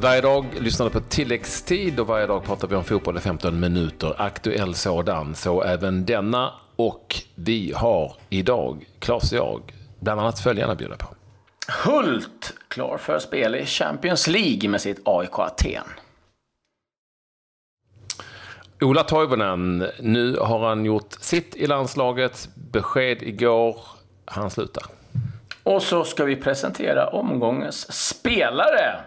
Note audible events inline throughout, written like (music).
Varje dag lyssnar du på tilläggstid och varje dag pratar vi om fotboll i 15 minuter. Aktuell sådan, så även denna. Och vi har idag, Claes och jag, bland annat följande att bjuda på. Hult klar för spel i Champions League med sitt AIK Aten. Ola Toivonen, nu har han gjort sitt i landslaget. Besked igår, han slutar. Och så ska vi presentera omgångens spelare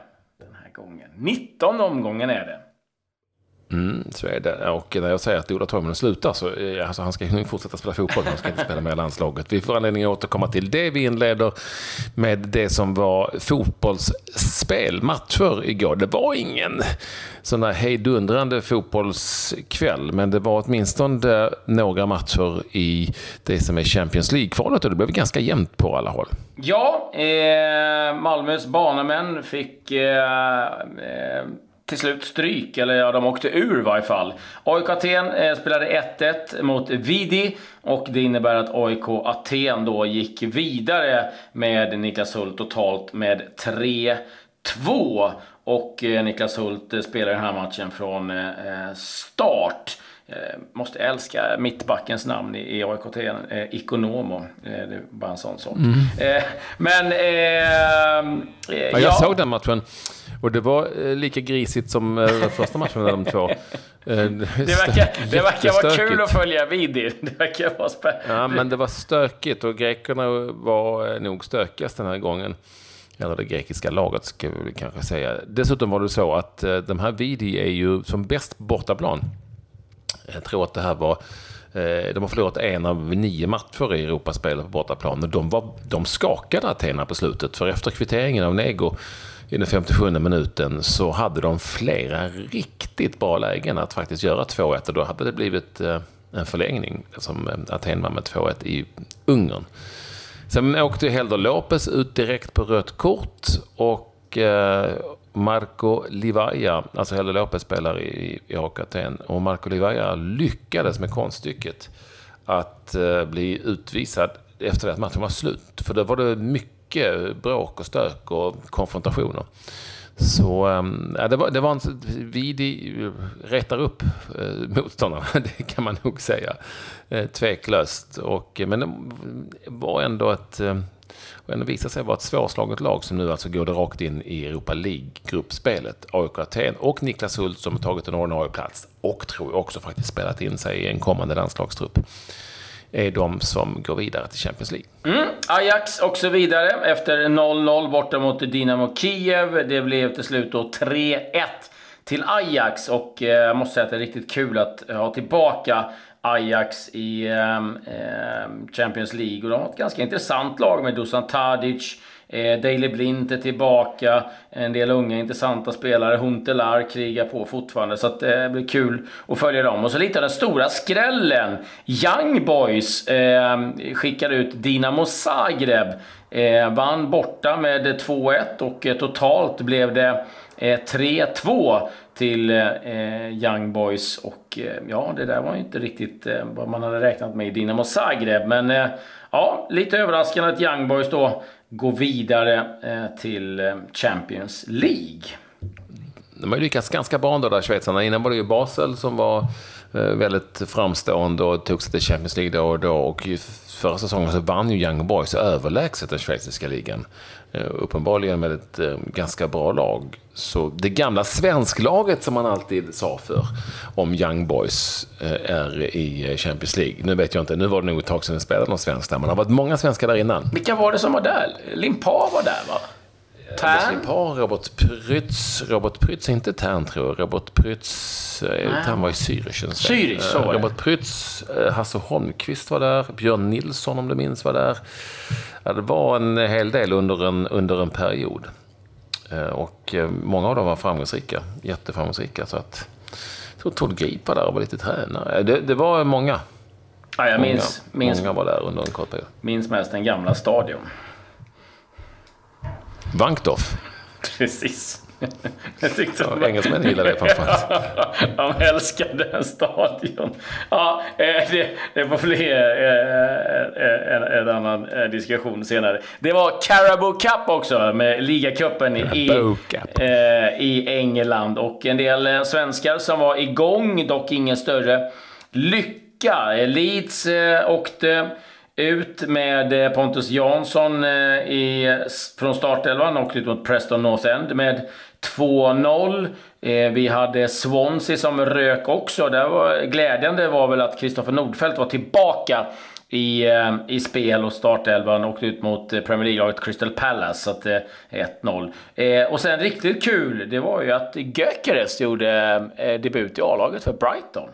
gången. 19 omgången är det. Mm, så är det. Och när jag säger att Ola Toivonen slutar så eh, alltså, han ska ju fortsätta spela fotboll. Han ska inte spela med i landslaget. Vi får anledning att återkomma till det. Vi inleder med det som var fotbollsspel, matcher igår. Det var ingen sån där hejdundrande fotbollskväll, men det var åtminstone några matcher i det som är Champions League-kvalet och det blev ganska jämnt på alla håll. Ja, eh, Malmös banemän fick eh, eh till slut stryk, eller ja, de åkte ur i varje fall. AIK Aten eh, spelade 1-1 mot Vidi och det innebär att AIK Aten då gick vidare med Niklas Hult totalt med 3-2. Och eh, Niklas Hult eh, spelar den här matchen från eh, start. Måste älska mittbackens namn i, i AIK eh, Ikonomo. Det är bara en sån sak. Mm. Men... ja, jag ja. såg den matchen. Och det var eh, lika grisigt som eh, första matchen mellan de två. Eh, det verkar, det verkar vara kul att följa Vidi. (laughs) Det verkar vara spännande. Ja, men det var stökigt och grekerna var nog stökigast den här gången. Eller det grekiska laget ska vi kanske säga. Dessutom var det så att de här Vidi är ju som bäst bortaplan. Jag tror att det här var Eh, de har förlorat en av nio matcher i Europaspelet på bortaplan. De, var, de skakade Athena på slutet, för efter kvitteringen av Nego i den 57 minuten så hade de flera riktigt bra lägen att faktiskt göra 2-1 och då hade det blivit eh, en förlängning som eh, Aten vann med 2-1 i Ungern. Sen åkte Helder Lopez ut direkt på rött kort och Marco Livaja, alltså Helle Lopez spelar i, i Aten, och Marco Livaja lyckades med konststycket att eh, bli utvisad efter att matchen var slut. För då var det mycket bråk och stök och konfrontationer. Så ehm, det, var, det var en Vidi eh, rättar upp eh, motståndarna, (laughs) det kan man nog säga. Eh, tveklöst. Och, eh, men det var ändå ett... Och ändå visar sig vara ett svårslaget lag som nu alltså går rakt in i Europa League-gruppspelet. AIK Aten och Niklas Hult som har tagit en ordinarie plats och tror jag också faktiskt spelat in sig i en kommande landslagstrupp är de som går vidare till Champions League. Mm. Ajax också vidare efter 0-0 borta mot Dynamo Kiev. Det blev till slut då 3-1 till Ajax och eh, jag måste säga att det är riktigt kul att ha tillbaka Ajax i eh, Champions League. Och de har ett ganska intressant lag med Dusan Tadic, Eh, Daley Blint är tillbaka. En del unga intressanta spelare. Huntelar krigar på fortfarande. Så att, eh, det blir kul att följa dem. Och så lite av den stora skrällen. Young Boys eh, skickar ut Dinamo Zagreb. Eh, vann borta med 2-1 och eh, totalt blev det eh, 3-2 till eh, Young Boys. Och eh, ja, det där var ju inte riktigt eh, vad man hade räknat med i Dinamo Zagreb. Men eh, ja, lite överraskande att Young Boys då går vidare eh, till eh, Champions League. De har ju lyckats ganska bra ändå där schweizarna. Innan var det ju Basel som var eh, väldigt framstående och tog sig till Champions League då och då. Och förra säsongen så vann ju Young Boys överlägset den schweiziska ligan. Uppenbarligen med ett ganska bra lag. Så det gamla svensklaget som man alltid sa för om Young Boys är i Champions League. Nu vet jag inte, nu var det nog ett tag sedan det spelade någon svensk där, men det har varit många svenskar där innan. Vilka var det som var där? Limpar var där va? Tern? Limpar, Robert Prytz. Robert Prytz inte Tern tror jag. Robert Prytz, Tern var i Zürich. Zürich, så var det. Robert Prytz, Hasse Holmqvist var där. Björn Nilsson om du minns var där. Ja, det var en hel del under en, under en period. Eh, och eh, många av dem var framgångsrika, jätteframgångsrika. Så att, jag tror Tord Grip var där och var lite tränare. Det, det var många. Ja, jag många, minns, minns, många var där under en kort period. Minns mest den gamla stadion. Vankdorf. (laughs) Precis. Jag tyckte ja, Engelsmän gillar det framförallt. (laughs) De älskade den stadion. Ja, eh, det, det får bli eh, eh, en, en annan diskussion senare. Det var Carabao Cup också med ligacupen i, i England. Och en del svenskar som var igång, dock ingen större lycka. Leeds åkte ut med eh, Pontus Jansson eh, i, från startelvan och ut mot Preston North End med 2-0. Eh, vi hade Swansea som rök också. Det var, glädjande var väl att Kristoffer Nordfeldt var tillbaka i, i spel och startelvan åkte ut mot Premier League-laget Crystal Palace. Så att, 1-0. och sen riktigt kul, det var ju att Gökeres gjorde debut i A-laget för Brighton.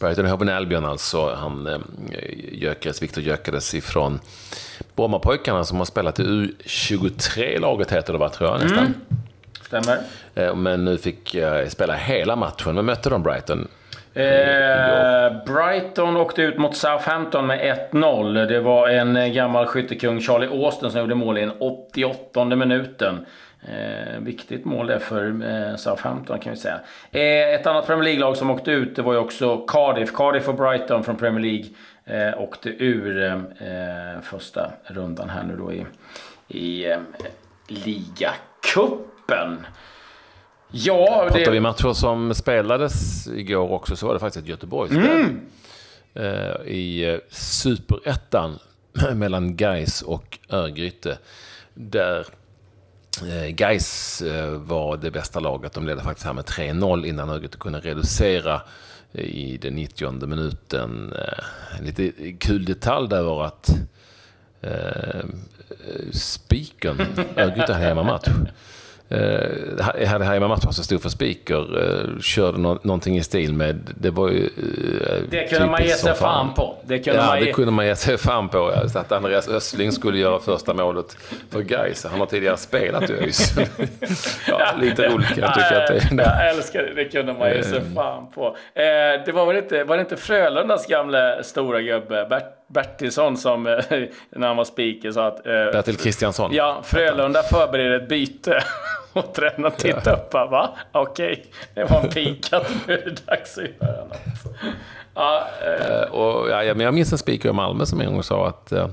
Brighton Hove Albion alltså. Han Gökeres, Viktor Gökeres ifrån Brommapojkarna som har spelat i U23-laget heter det va, tror jag nästan. Mm. Stämmer. Eh, men nu fick jag spela hela matchen. Men mötte de Brighton? Eh, Brighton åkte ut mot Southampton med 1-0. Det var en gammal skyttekung, Charlie Austin, som gjorde mål i den 88 minuten. Eh, viktigt mål det för eh, Southampton kan vi säga. Eh, ett annat Premier League-lag som åkte ut det var ju också Cardiff. Cardiff och Brighton från Premier League eh, åkte ur eh, första rundan här nu då i, i eh, ligacup cupen. Ja, det... Pratar vi matcher som spelades igår också så var det faktiskt ett Göteborgsspel. Mm. Eh, I eh, superettan (clears throat) mellan Geis och Örgryte. Där Eh, Geis eh, var det bästa laget. De ledde faktiskt här med 3-0 innan Örgryte kunde reducera eh, i den 90 minuten. En lite kul detalj där var att eh, Spiken, Örgryte hemmamatch, eh, hade hemmamatchen som stod för speaker eh, körde no någonting i stil med... Det var ju... Eh, det kunde man ge sig fan på. Det kunde ja, man ge... det kunde man ge sig fan på. Ja. Så att Andreas Östling skulle göra första målet för Gais. Han har tidigare spelat i ÖIS. (laughs) ja, lite roligt kan jag tycka att det är. Jag älskar det. Det kunde man ge sig eh. fan på. Eh, det var väl inte, var det inte Frölundas gamla stora gubbe Bert Bertilsson som, eh, när han var speaker, sa att... Bertil Kristiansson. Ja, Frölunda förbereder ett byte. (laughs) Och tränaren tittade ja. upp bara, va? Okej, okay. det var en pik att nu är det dags att göra något. Ja, eh. eh och, ja, men jag minns en speaker i Malmö som en gång sa att eh,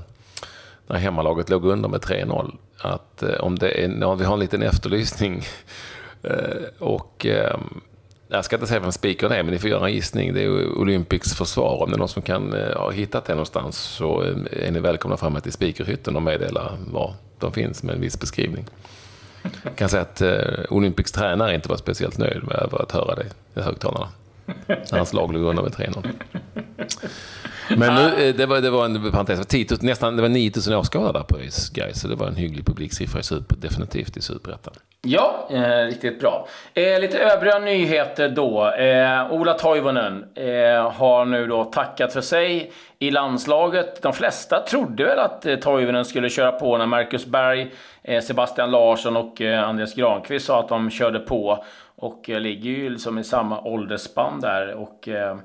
när hemmalaget låg under med 3-0, att eh, om det är, ja, vi har en liten efterlysning (laughs) och jag ska inte säga vem spikern är, men ni får göra en gissning. Det är Olympics försvar. Om det är någon som kan ha hittat det någonstans så är ni välkomna fram till speakerhytten och meddela var de finns med en viss beskrivning. Jag kan säga att eh, Olympics tränare inte var speciellt nöjd med att höra det i högtalarna. När Hans lag låg under med 3-0. Men nu, eh, det, var, det var en parentes, 10 000, nästan, det var 9000 åskådare där på ÖIS så det var en hygglig publiksiffra i super, definitivt i Superettan. Ja, eh, riktigt bra. Eh, lite övriga nyheter då. Eh, Ola Toivonen eh, har nu då tackat för sig i landslaget. De flesta trodde väl att eh, Toivonen skulle köra på när Marcus Berg, Eh, Sebastian Larsson och eh, Andreas Granqvist sa att de körde på. Och eh, ligger ju liksom i samma åldersspann där. Och, eh,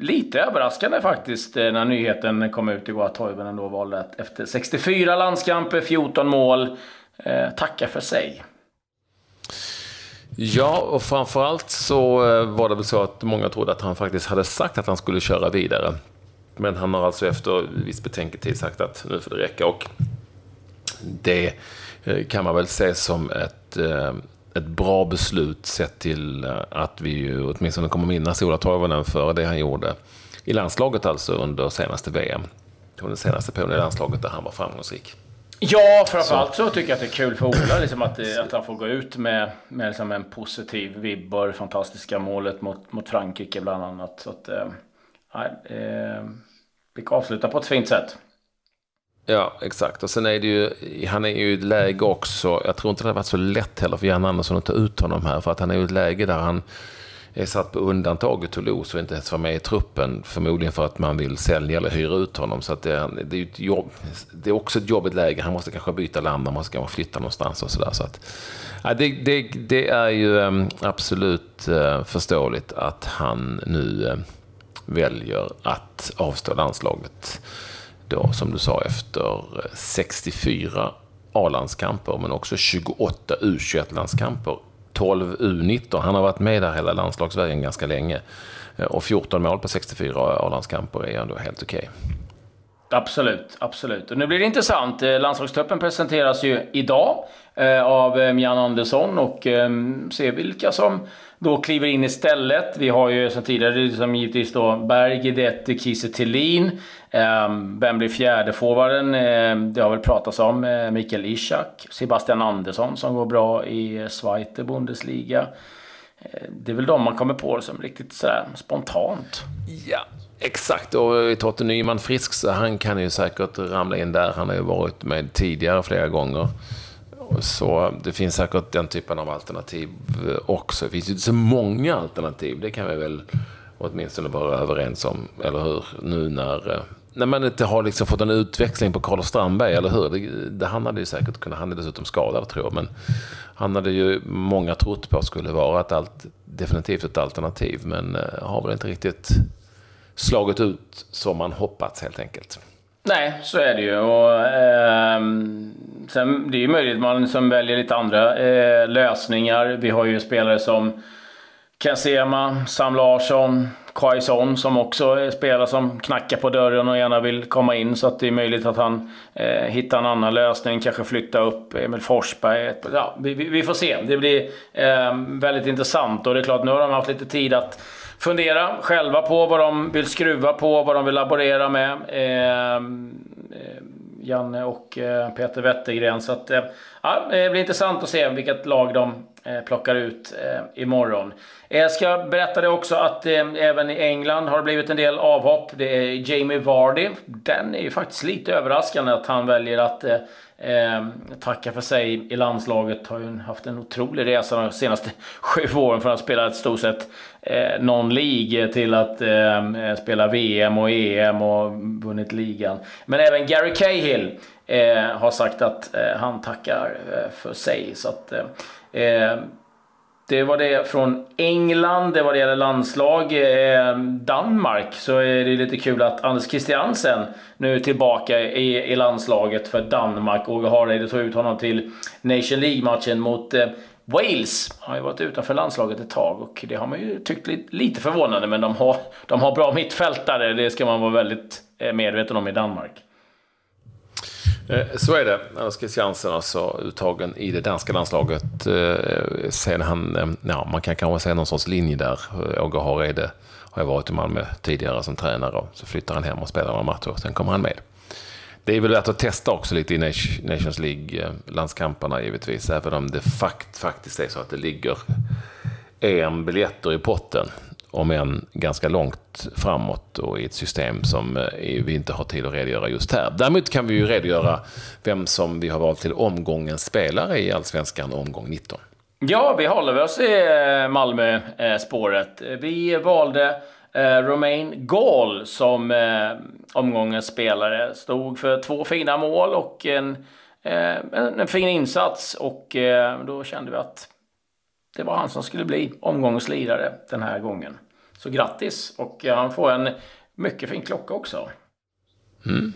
lite överraskande faktiskt när nyheten kom ut igår att Toivonen då valde att efter 64 landskamper, 14 mål, tacka för sig. Ja, och framförallt så var det väl så att många trodde att han faktiskt hade sagt att han skulle köra vidare. Men han har alltså efter viss betänketid sagt att nu får det räcka. Och det kan man väl se som ett ett bra beslut sett till eh, att vi ju åtminstone kommer minnas Ola Toivonen för det han gjorde i landslaget alltså under senaste VM. Den senaste perioden i landslaget där han var framgångsrik. Ja, framförallt så. så tycker jag att det är kul för Ola liksom att, att han får gå ut med, med liksom en positiv vibbar. Fantastiska målet mot, mot Frankrike bland annat. Så att, eh, eh, vi kan avsluta på ett fint sätt. Ja, exakt. Och sen är det ju, han är ju i ett läge också, jag tror inte det har varit så lätt heller för Jan Andersson att ta ut honom här. För att han är i ett läge där han är satt på undantag i Toulouse och inte ens var med i truppen. Förmodligen för att man vill sälja eller hyra ut honom. Så att det, det, är, ett jobb, det är också ett jobbigt läge. Han måste kanske byta land, han måste kanske flytta någonstans och sådär. Så att, ja, det, det, det, är ju ehm, absolut eh, förståeligt att han nu ehm, väljer att avstå landslaget då som du sa efter eh, 64 A-landskamper, men också 28 U21-landskamper. 12 U19. Han har varit med där hela landslagsvägen ganska länge. Eh, och 14 mål på 64 A-landskamper är ändå helt okej. Okay. Absolut, absolut. Och nu blir det intressant. Eh, landslagstruppen presenteras ju idag eh, av eh, Jan Andersson och eh, se vilka som då kliver in istället. Vi har ju som tidigare liksom givetvis då Berg, Guidetti, Kiese Thelin. Eh, vem blir fjärdeforwarden? Eh, det har väl pratats om eh, Mikael Ishak, Sebastian Andersson som går bra i eh, Zweite Bundesliga. Eh, det är väl de man kommer på som riktigt sådär spontant. Ja, Exakt, och Totte Nyman frisk så han kan ju säkert ramla in där. Han har ju varit med tidigare flera gånger. Så det finns säkert den typen av alternativ också. Det finns ju inte så många alternativ, det kan vi väl åtminstone vara överens om, eller hur? Nu när, eh, när man inte har liksom fått en utväxling på Carlos Strandberg, eller hur? Det, det han hade ju säkert kunnat, han är dessutom skadad tror jag, men han hade ju många trott på skulle vara ett allt, definitivt ett alternativ, men eh, har väl inte riktigt slagit ut som man hoppats helt enkelt. Nej, så är det ju. Och, eh, sen, det är ju möjligt att man som väljer lite andra eh, lösningar. Vi har ju spelare som Ken Sema, Sam Larsson, Quaison som också spelar, som knackar på dörren och gärna vill komma in. Så att det är möjligt att han eh, hittar en annan lösning. Kanske flytta upp Emil Forsberg. Ja, vi, vi, får se. Det blir eh, väldigt intressant. Och det är klart, nu har de haft lite tid att fundera själva på vad de vill skruva på, vad de vill laborera med. Ehm, eh, eh Janne och eh, Peter Wettergren. Så att, eh, ja, det blir intressant att se vilket lag de eh, plockar ut imorgon. Jag ska berätta det också att även i England har det blivit en del avhopp. Det är Jamie Vardy. Den är ju faktiskt lite överraskande att han väljer att eh, tacka för sig i landslaget. Har ju haft en otrolig resa de senaste (laughs) sju åren från att spela ett stort sett eh, någon League till att eh, spela VM och EM och vunnit ligan. Men även Gary Cahill eh, har sagt att eh, han tackar eh, för sig. Så att, eh, eh, det var det från England, det var det gäller landslag. Eh, Danmark så är det lite kul att Anders Christiansen nu är tillbaka i, i landslaget för Danmark. Och Hareide tog ut honom till Nation League-matchen mot eh, Wales. Har ju varit utanför landslaget ett tag och det har man ju tyckt lite, förvånande. Men de har, de har bra mittfältare, det ska man vara väldigt eh, medveten om i Danmark. Eh, så är det. Anders Christiansen alltså uttagen i det danska landslaget. Eh, sen han, ja, man kan kanske säga någon sorts linje där. Åge Hareide har ju varit i Malmö tidigare som tränare. Så flyttar han hem och spelar några matcher. Sen kommer han med. Det är väl värt att testa också lite i Nations League-landskamperna givetvis. Även om det fakt, faktiskt är så att det ligger EM-biljetter i potten om än ganska långt framåt och i ett system som eh, vi inte har tid att redogöra just här. Däremot kan vi ju redogöra vem som vi har valt till omgångens spelare i Allsvenskan omgång 19. Ja, vi håller oss i eh, Malmö-spåret. Eh, vi valde eh, Romain Gall som eh, omgångens spelare. Stod för två fina mål och en, eh, en fin insats och eh, då kände vi att det var han som skulle bli omgångens lirare den här gången. Så grattis! Och han får en mycket fin klocka också. Mm.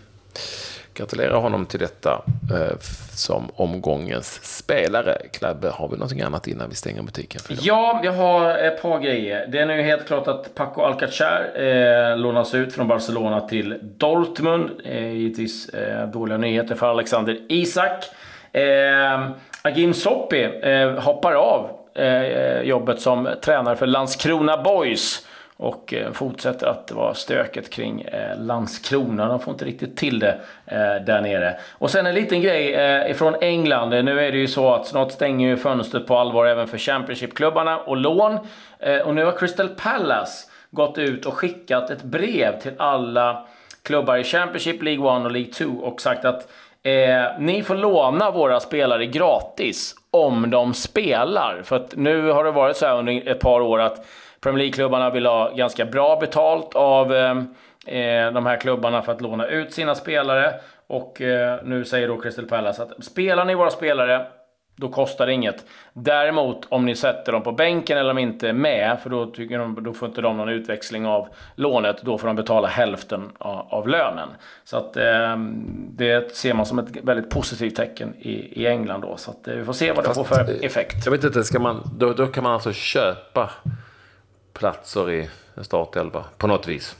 Gratulerar honom till detta eh, som omgångens spelare. Klabbe, har vi någonting annat innan vi stänger butiken? För ja, jag har ett par grejer. Det är nu helt klart att Paco Alcacer eh, lånas ut från Barcelona till Dortmund. Eh, givetvis eh, dåliga nyheter för Alexander Isak. Eh, Agim Soppi eh, hoppar av eh, eh, jobbet som tränare för Landskrona Boys. Och eh, fortsätter att vara stöket kring eh, Landskrona. De får inte riktigt till det eh, där nere. Och sen en liten grej ifrån från England. Nu är det ju så att snart stänger ju fönstret på allvar även för Championship-klubbarna och lån. Och nu har Crystal Palace gått ut och skickat ett brev till alla klubbar i Championship, League 1 och League 2 och sagt att Eh, ni får låna våra spelare gratis om de spelar. För att nu har det varit så här under ett par år att Premier League-klubbarna vill ha ganska bra betalt av eh, eh, de här klubbarna för att låna ut sina spelare. Och eh, nu säger då Crystal Palace att spelar ni våra spelare, då kostar det inget. Däremot om ni sätter dem på bänken eller om de inte är med, för då, tycker de, då får inte de någon utväxling av lånet. Då får de betala hälften av, av lönen. Så att, eh, det ser man som ett väldigt positivt tecken i, i England då. Så att, eh, vi får se vad det får för effekt. Jag vet inte, ska man, då, då kan man alltså köpa platser i en startelva på något vis.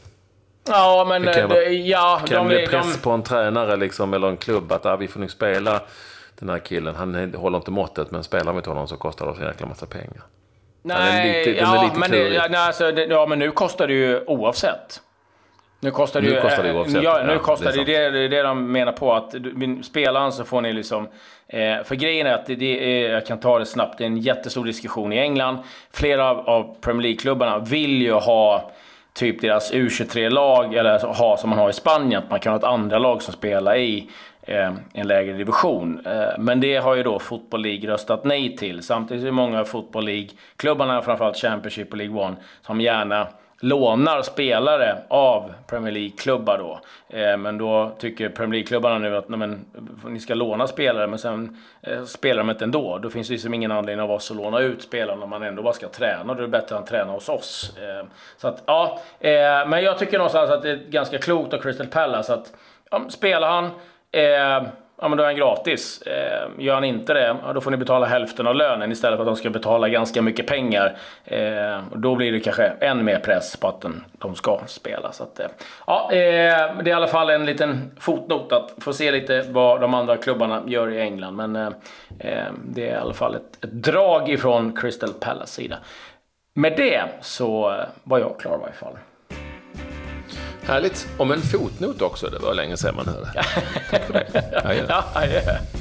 Ja, men... Det kan, det, ja, kan de, bli press de, på en tränare liksom, eller en klubb att ah, vi får nog spela den här killen. Han håller inte måttet, men spelar vi inte honom så kostar det oss en jäkla massa pengar. Nej, lite, ja, men, det, ja, nej, alltså, det, ja, men nu kostar det ju oavsett. Nu kostar det Nu ju... kostar det eh, oavsett, Ja, nu ja, kostar det är det, det, det de menar på. att Spelaren så får ni liksom... Eh, för grejen är att det, är, jag kan ta det snabbt, det är en jättestor diskussion i England. Flera av, av Premier League-klubbarna vill ju ha typ deras U23-lag, eller ha som man har i Spanien, att man kan ha ett andra lag som spelar i eh, en lägre division. Men det har ju då Football League röstat nej till. Samtidigt är det många Football League-klubbarna, framförallt Championship och League One, som gärna lånar spelare av Premier League-klubbar då. Eh, men då tycker Premier League-klubbarna nu att men, ni ska låna spelare, men sen eh, spelar de inte ändå. Då finns det liksom ingen anledning av oss att låna ut spelarna om man ändå bara ska träna. Då är det bättre att träna hos oss. Eh, så att, ja. Eh, men jag tycker någonstans att det är ganska klokt av Crystal Palace att ja, spelar han eh, ja, men då är han gratis. Eh, gör han inte det, ja, då får ni betala hälften av lönen istället för att de ska betala ganska mycket pengar. Eh, och då blir det kanske än mer press på att den, de ska spela. Så att, eh, ja, eh, det är i alla fall en liten fotnot att få se lite vad de andra klubbarna gör i England. Men eh, eh det är i alla fall ett, ett drag ifrån Crystal Palace sida. Med det så eh, var jag klar i varje fall. Härligt. Om en fotnot också. Det var länge sedan man hörde. (laughs) Tack för det. Ja, ja. Ja.